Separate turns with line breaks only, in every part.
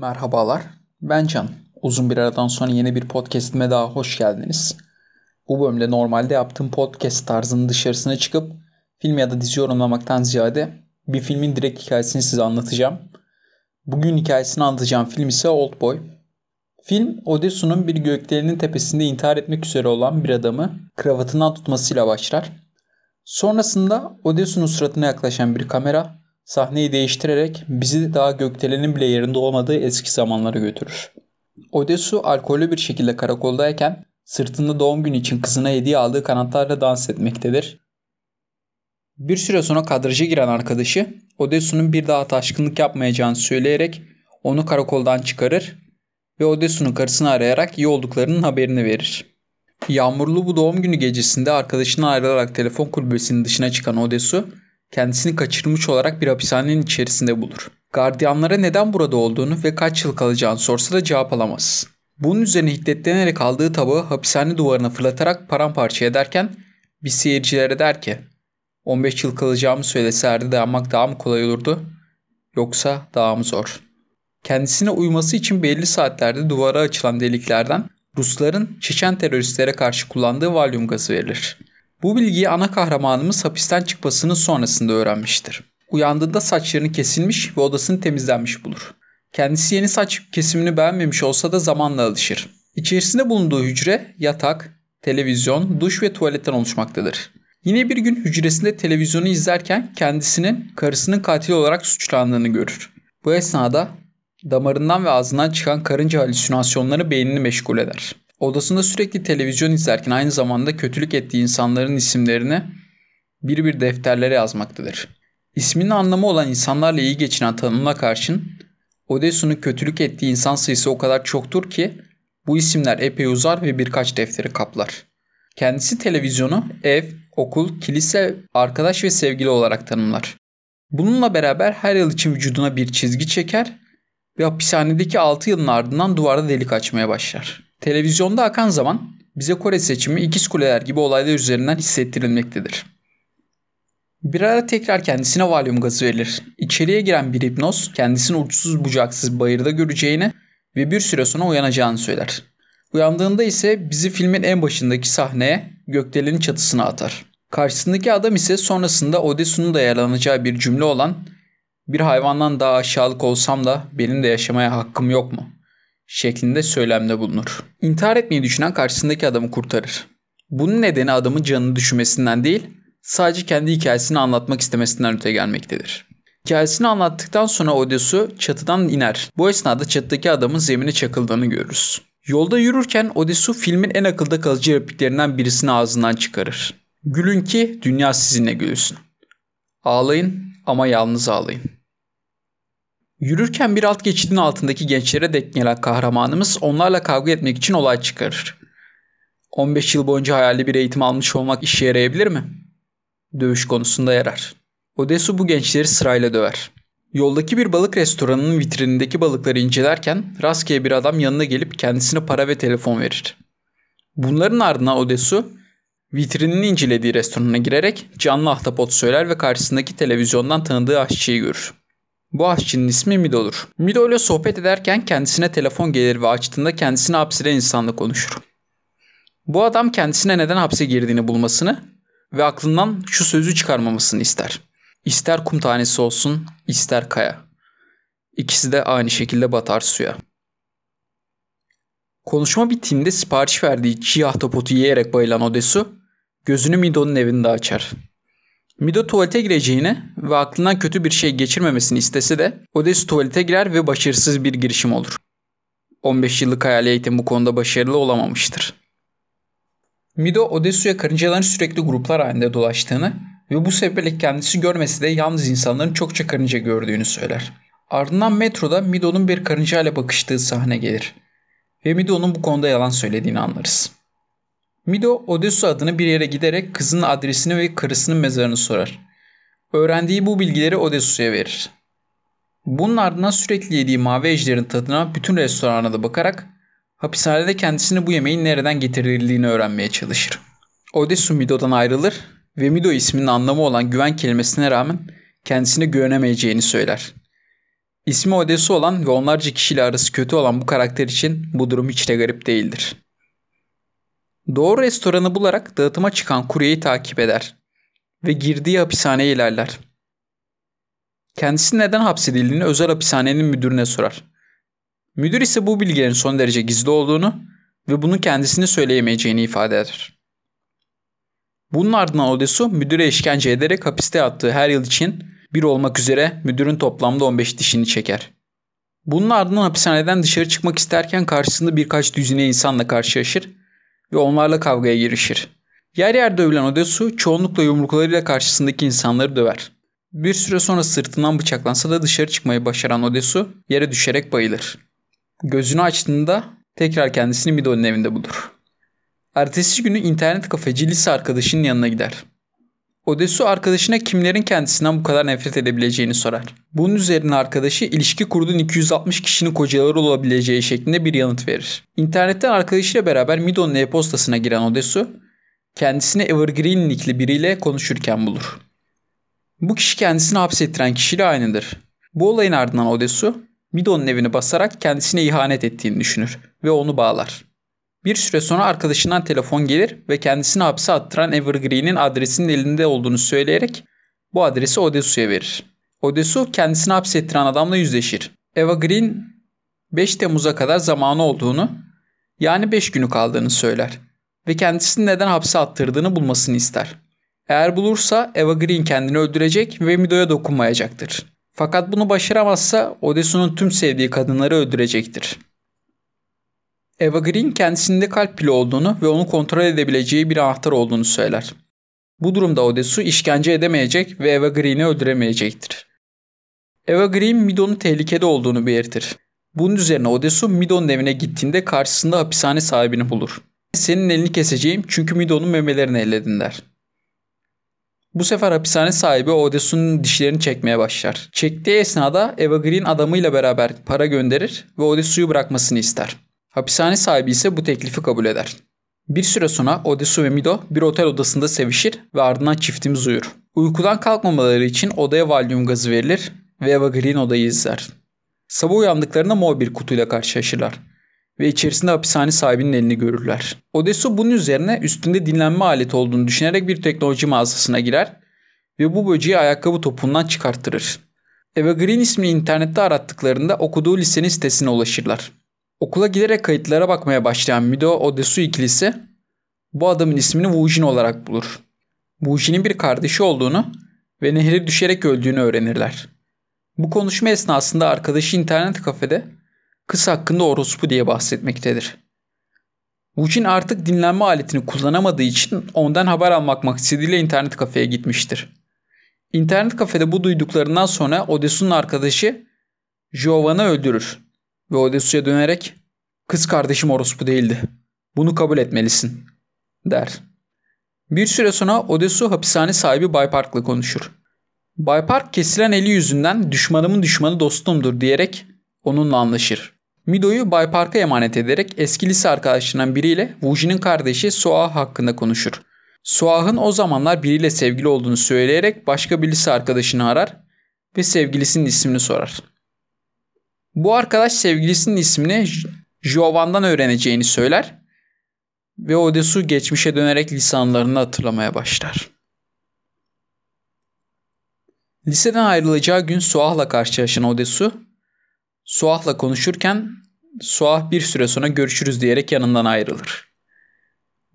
Merhabalar, ben Can. Uzun bir aradan sonra yeni bir podcastime daha hoş geldiniz. Bu bölümde normalde yaptığım podcast tarzının dışarısına çıkıp film ya da dizi yorumlamaktan ziyade bir filmin direkt hikayesini size anlatacağım. Bugün hikayesini anlatacağım film ise Oldboy. Film Odessu'nun bir gökdelenin tepesinde intihar etmek üzere olan bir adamı kravatından tutmasıyla başlar. Sonrasında Odessu'nun suratına yaklaşan bir kamera sahneyi değiştirerek bizi daha gökdelenin bile yerinde olmadığı eski zamanlara götürür. Odessu alkollü bir şekilde karakoldayken sırtında doğum günü için kızına hediye aldığı kanatlarla dans etmektedir. Bir süre sonra kadraja giren arkadaşı Odessu'nun bir daha taşkınlık yapmayacağını söyleyerek onu karakoldan çıkarır ve Odessu'nun karısını arayarak iyi olduklarının haberini verir. Yağmurlu bu doğum günü gecesinde arkadaşından ayrılarak telefon kulübesinin dışına çıkan Odessu kendisini kaçırmış olarak bir hapishanenin içerisinde bulur. Gardiyanlara neden burada olduğunu ve kaç yıl kalacağını sorsa da cevap alamaz. Bunun üzerine hiddetlenerek aldığı tabağı hapishane duvarına fırlatarak paramparça ederken bir seyircilere der ki 15 yıl kalacağımı söyleserdi dayanmak daha mı kolay olurdu yoksa daha mı zor? Kendisine uyması için belli saatlerde duvara açılan deliklerden Rusların Çeçen teröristlere karşı kullandığı valyum gazı verilir. Bu bilgiyi ana kahramanımız hapisten çıkmasının sonrasında öğrenmiştir. Uyandığında saçlarını kesilmiş ve odasını temizlenmiş bulur. Kendisi yeni saç kesimini beğenmemiş olsa da zamanla alışır. İçerisinde bulunduğu hücre, yatak, televizyon, duş ve tuvaletten oluşmaktadır. Yine bir gün hücresinde televizyonu izlerken kendisinin karısının katil olarak suçlandığını görür. Bu esnada damarından ve ağzından çıkan karınca halüsinasyonları beynini meşgul eder. Odasında sürekli televizyon izlerken aynı zamanda kötülük ettiği insanların isimlerini bir bir defterlere yazmaktadır. İsminin anlamı olan insanlarla iyi geçinen tanımına karşın Odessu'nun kötülük ettiği insan sayısı o kadar çoktur ki bu isimler epey uzar ve birkaç defteri kaplar. Kendisi televizyonu ev, okul, kilise, arkadaş ve sevgili olarak tanımlar. Bununla beraber her yıl için vücuduna bir çizgi çeker ve hapishanedeki 6 yılın ardından duvarda delik açmaya başlar. Televizyonda akan zaman bize Kore seçimi ikiz kuleler gibi olaylar üzerinden hissettirilmektedir. Bir ara tekrar kendisine valyum gazı verilir. İçeriye giren bir hipnoz kendisini uçsuz bucaksız bayırda göreceğini ve bir süre sonra uyanacağını söyler. Uyandığında ise bizi filmin en başındaki sahneye gökdelenin çatısına atar. Karşısındaki adam ise sonrasında Odessu'nun da yaralanacağı bir cümle olan bir hayvandan daha aşağılık olsam da benim de yaşamaya hakkım yok mu? şeklinde söylemde bulunur. İntihar etmeyi düşünen karşısındaki adamı kurtarır. Bunun nedeni adamın canını düşünmesinden değil, sadece kendi hikayesini anlatmak istemesinden öte gelmektedir. Hikayesini anlattıktan sonra Odessu çatıdan iner. Bu esnada çatıdaki adamın zemine çakıldığını görürüz. Yolda yürürken Odessu filmin en akılda kalıcı repliklerinden birisini ağzından çıkarır. Gülün ki dünya sizinle gülsün. Ağlayın ama yalnız ağlayın. Yürürken bir alt geçidin altındaki gençlere denk gelen kahramanımız onlarla kavga etmek için olay çıkarır. 15 yıl boyunca hayali bir eğitim almış olmak işe yarayabilir mi? Dövüş konusunda yarar. Odessu bu gençleri sırayla döver. Yoldaki bir balık restoranının vitrinindeki balıkları incelerken rastgele bir adam yanına gelip kendisine para ve telefon verir. Bunların ardından Odessu vitrinini incelediği restorana girerek canlı ahtapot söyler ve karşısındaki televizyondan tanıdığı aşçıyı görür. Bu aşçının ismi Mido'dur. Mido ile sohbet ederken kendisine telefon gelir ve açtığında kendisini hapseden insanla konuşur. Bu adam kendisine neden hapse girdiğini bulmasını ve aklından şu sözü çıkarmamasını ister. İster kum tanesi olsun, ister kaya. İkisi de aynı şekilde batar suya. Konuşma bittiğinde sipariş verdiği çiğ ahtapotu yiyerek bayılan Odessu, gözünü Mido'nun evinde açar. Mido tuvalete gireceğini ve aklından kötü bir şey geçirmemesini istese de Odessu tuvalete girer ve başarısız bir girişim olur. 15 yıllık hayali eğitim bu konuda başarılı olamamıştır. Mido Odessu'ya karıncaların sürekli gruplar halinde dolaştığını ve bu sebeple kendisi görmesi de yalnız insanların çokça karınca gördüğünü söyler. Ardından metroda Mido'nun bir karınca ile bakıştığı sahne gelir. Ve Mido'nun bu konuda yalan söylediğini anlarız. Mido Odessu adına bir yere giderek kızının adresini ve karısının mezarını sorar. Öğrendiği bu bilgileri Odessu'ya verir. Bunun ardından sürekli yediği mavi ejderin tadına bütün restorana da bakarak hapishanede kendisine bu yemeğin nereden getirildiğini öğrenmeye çalışır. Odessu Mido'dan ayrılır ve Mido isminin anlamı olan güven kelimesine rağmen kendisine güvenemeyeceğini söyler. İsmi Odesu olan ve onlarca kişiyle arası kötü olan bu karakter için bu durum hiç de garip değildir. Doğru restoranı bularak dağıtıma çıkan kuryeyi takip eder ve girdiği hapishaneye ilerler. Kendisi neden hapsedildiğini özel hapishanenin müdürüne sorar. Müdür ise bu bilgilerin son derece gizli olduğunu ve bunu kendisini söyleyemeyeceğini ifade eder. Bunun ardından Odesu müdüre işkence ederek hapiste yattığı her yıl için bir olmak üzere müdürün toplamda 15 dişini çeker. Bunun ardından hapishaneden dışarı çıkmak isterken karşısında birkaç düzine insanla karşılaşır ve onlarla kavgaya girişir. Yer yer dövülen Odesu çoğunlukla yumruklarıyla karşısındaki insanları döver. Bir süre sonra sırtından bıçaklansa da dışarı çıkmayı başaran Odesu yere düşerek bayılır. Gözünü açtığında tekrar kendisini Mido'nun evinde bulur. Ertesi günü internet kafeci lise arkadaşının yanına gider. Odesu arkadaşına kimlerin kendisinden bu kadar nefret edebileceğini sorar. Bunun üzerine arkadaşı ilişki kurduğun 260 kişinin kocaları olabileceği şeklinde bir yanıt verir. İnternetten arkadaşıyla beraber Mido'nun e-postasına giren Odesu kendisini Evergreen nickli biriyle konuşurken bulur. Bu kişi kendisini hapsettiren kişiyle aynıdır. Bu olayın ardından Odesu Mido'nun evini basarak kendisine ihanet ettiğini düşünür ve onu bağlar. Bir süre sonra arkadaşından telefon gelir ve kendisini hapse attıran Evergreen'in adresinin elinde olduğunu söyleyerek bu adresi Odesu'ya verir. Odesu kendisini hapsettiren adamla yüzleşir. Evergreen 5 Temmuz'a kadar zamanı olduğunu yani 5 günü kaldığını söyler ve kendisini neden hapse attırdığını bulmasını ister. Eğer bulursa Eva Green kendini öldürecek ve Mido'ya dokunmayacaktır. Fakat bunu başaramazsa Odesu'nun tüm sevdiği kadınları öldürecektir. Eva Green kendisinde kalp pili olduğunu ve onu kontrol edebileceği bir anahtar olduğunu söyler. Bu durumda Odesu işkence edemeyecek ve Eva Green'i öldüremeyecektir. Eva Green Mido'nun tehlikede olduğunu belirtir. Bunun üzerine Odesu Mido'nun evine gittiğinde karşısında hapishane sahibini bulur. Senin elini keseceğim çünkü Mido'nun memelerini elledin der. Bu sefer hapishane sahibi Odesu'nun dişlerini çekmeye başlar. Çektiği esnada Eva Green adamıyla beraber para gönderir ve Odesu'yu bırakmasını ister. Hapishane sahibi ise bu teklifi kabul eder. Bir süre sonra Odesu ve Mido bir otel odasında sevişir ve ardından çiftimiz uyur. Uykudan kalkmamaları için odaya valyum gazı verilir ve Eva Green odayı izler. Sabah uyandıklarında mor bir kutuyla karşılaşırlar ve içerisinde hapishane sahibinin elini görürler. Odesu bunun üzerine üstünde dinlenme aleti olduğunu düşünerek bir teknoloji mağazasına girer ve bu böceği ayakkabı topundan çıkarttırır. Eva Green ismini internette arattıklarında okuduğu lisenin sitesine ulaşırlar. Okula giderek kayıtlara bakmaya başlayan Mido Odesu ikilisi bu adamın ismini Wujin olarak bulur. Wujin'in bir kardeşi olduğunu ve nehre düşerek öldüğünü öğrenirler. Bu konuşma esnasında arkadaşı internet kafede kız hakkında orospu diye bahsetmektedir. Wujin artık dinlenme aletini kullanamadığı için ondan haber almak maksadiyle internet kafeye gitmiştir. İnternet kafede bu duyduklarından sonra Odesu'nun arkadaşı Giovan'ı öldürür ve Odysseus'a dönerek kız kardeşim orospu değildi. Bunu kabul etmelisin der. Bir süre sonra Odysseus hapishane sahibi Bay Park'la konuşur. Bay Park kesilen eli yüzünden düşmanımın düşmanı dostumdur diyerek onunla anlaşır. Mido'yu Bay Park'a emanet ederek eski lise arkadaşlarından biriyle Wujin'in kardeşi Soah hakkında konuşur. Soah'ın o zamanlar biriyle sevgili olduğunu söyleyerek başka bir lise arkadaşını arar ve sevgilisinin ismini sorar. Bu arkadaş sevgilisinin ismini Giovan'dan öğreneceğini söyler ve Odesu geçmişe dönerek lisanlarını hatırlamaya başlar. Liseden ayrılacağı gün Suah'la karşılaşan Odesu, Suah'la konuşurken Suah bir süre sonra görüşürüz diyerek yanından ayrılır.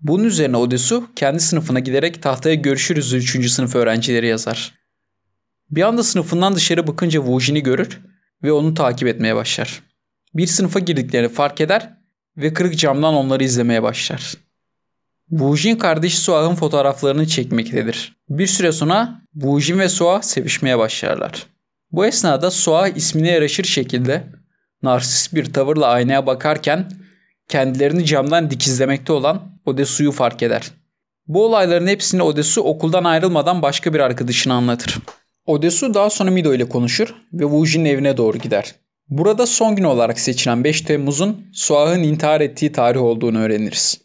Bunun üzerine Odesu kendi sınıfına giderek tahtaya görüşürüz 3. sınıf öğrencileri yazar. Bir anda sınıfından dışarı bakınca Wujin'i görür ve onu takip etmeye başlar. Bir sınıfa girdiklerini fark eder ve kırık camdan onları izlemeye başlar. Wujin kardeşi Suah'ın fotoğraflarını çekmektedir. Bir süre sonra Wujin ve Suah sevişmeye başlarlar. Bu esnada Suah ismine yaraşır şekilde narsist bir tavırla aynaya bakarken kendilerini camdan dikizlemekte olan Odesu'yu fark eder. Bu olayların hepsini Odesu okuldan ayrılmadan başka bir arkadaşına anlatır. Odesu daha sonra Mido ile konuşur ve Wujin'in evine doğru gider. Burada son gün olarak seçilen 5 Temmuz'un Suah'ın intihar ettiği tarih olduğunu öğreniriz.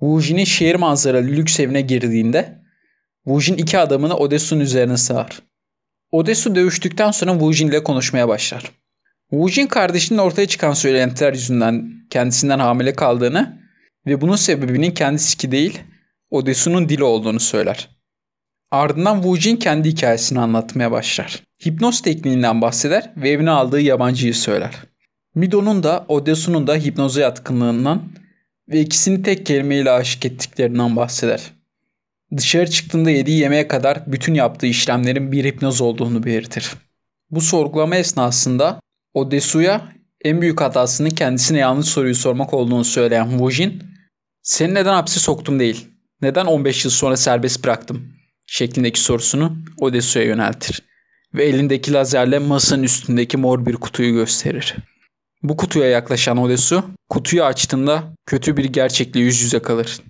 Wujin'in şehir manzaralı lüks evine girdiğinde Wujin iki adamını Odesu'nun üzerine sığar. Odesu dövüştükten sonra Wujin ile konuşmaya başlar. Wujin kardeşinin ortaya çıkan söylentiler yüzünden kendisinden hamile kaldığını ve bunun sebebinin kendisi ki değil Odesu'nun dili olduğunu söyler. Ardından Wujin kendi hikayesini anlatmaya başlar. Hipnoz tekniğinden bahseder ve evine aldığı yabancıyı söyler. Mido'nun da Odesu'nun da hipnoza yatkınlığından ve ikisini tek kelimeyle aşık ettiklerinden bahseder. Dışarı çıktığında yediği yemeğe kadar bütün yaptığı işlemlerin bir hipnoz olduğunu belirtir. Bu sorgulama esnasında Odesu'ya en büyük hatasının kendisine yanlış soruyu sormak olduğunu söyleyen Wujin, seni neden hapse soktum değil, neden 15 yıl sonra serbest bıraktım şeklindeki sorusunu Odesu'ya yöneltir ve elindeki lazerle masanın üstündeki mor bir kutuyu gösterir. Bu kutuya yaklaşan Odesu, kutuyu açtığında kötü bir gerçekle yüz yüze kalır.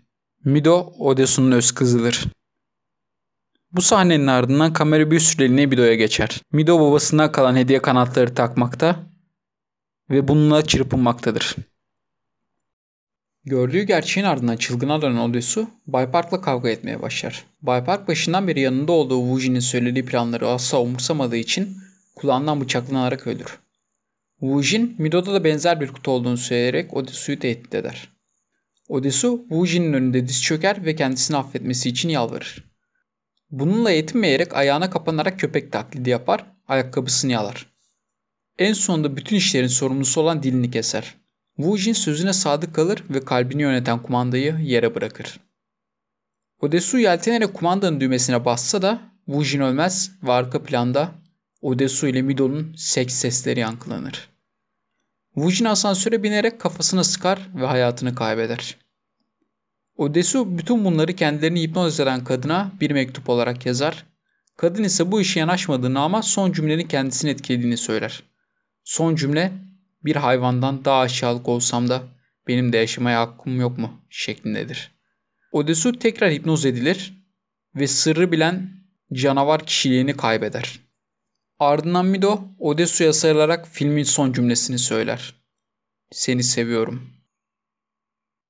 Mido, Odesu'nun öz kızıdır. Bu sahnenin ardından kamera bir süreliğine Mido'ya geçer. Mido babasından kalan hediye kanatları takmakta ve bununla çırpınmaktadır. Gördüğü gerçeğin ardından çılgına dönen Odesu, Bay Park'la kavga etmeye başlar. Bay Park başından beri yanında olduğu Wuji'nin söylediği planları asla umursamadığı için kulağından bıçaklanarak ölür. Wujin, Mido'da da benzer bir kutu olduğunu söyleyerek Odesu'yu tehdit eder. Odesu, Wuji'nin önünde diz çöker ve kendisini affetmesi için yalvarır. Bununla yetinmeyerek ayağına kapanarak köpek taklidi yapar, ayakkabısını yalar. En sonunda bütün işlerin sorumlusu olan dilini keser. Wujin sözüne sadık kalır ve kalbini yöneten kumandayı yere bırakır. Odesu yeltenerek kumandanın düğmesine bassa da Wujin ölmez ve arka planda Odesu ile Mido'nun seks sesleri yankılanır. Wujin asansöre binerek kafasına sıkar ve hayatını kaybeder. Odesu bütün bunları kendilerini hipnoz eden kadına bir mektup olarak yazar. Kadın ise bu işe yanaşmadığını ama son cümlenin kendisini etkilediğini söyler. Son cümle bir hayvandan daha aşağılık olsam da benim de yaşamaya hakkım yok mu şeklindedir. Odesu tekrar hipnoz edilir ve sırrı bilen canavar kişiliğini kaybeder. Ardından Mido Odesu'ya sarılarak filmin son cümlesini söyler. Seni seviyorum.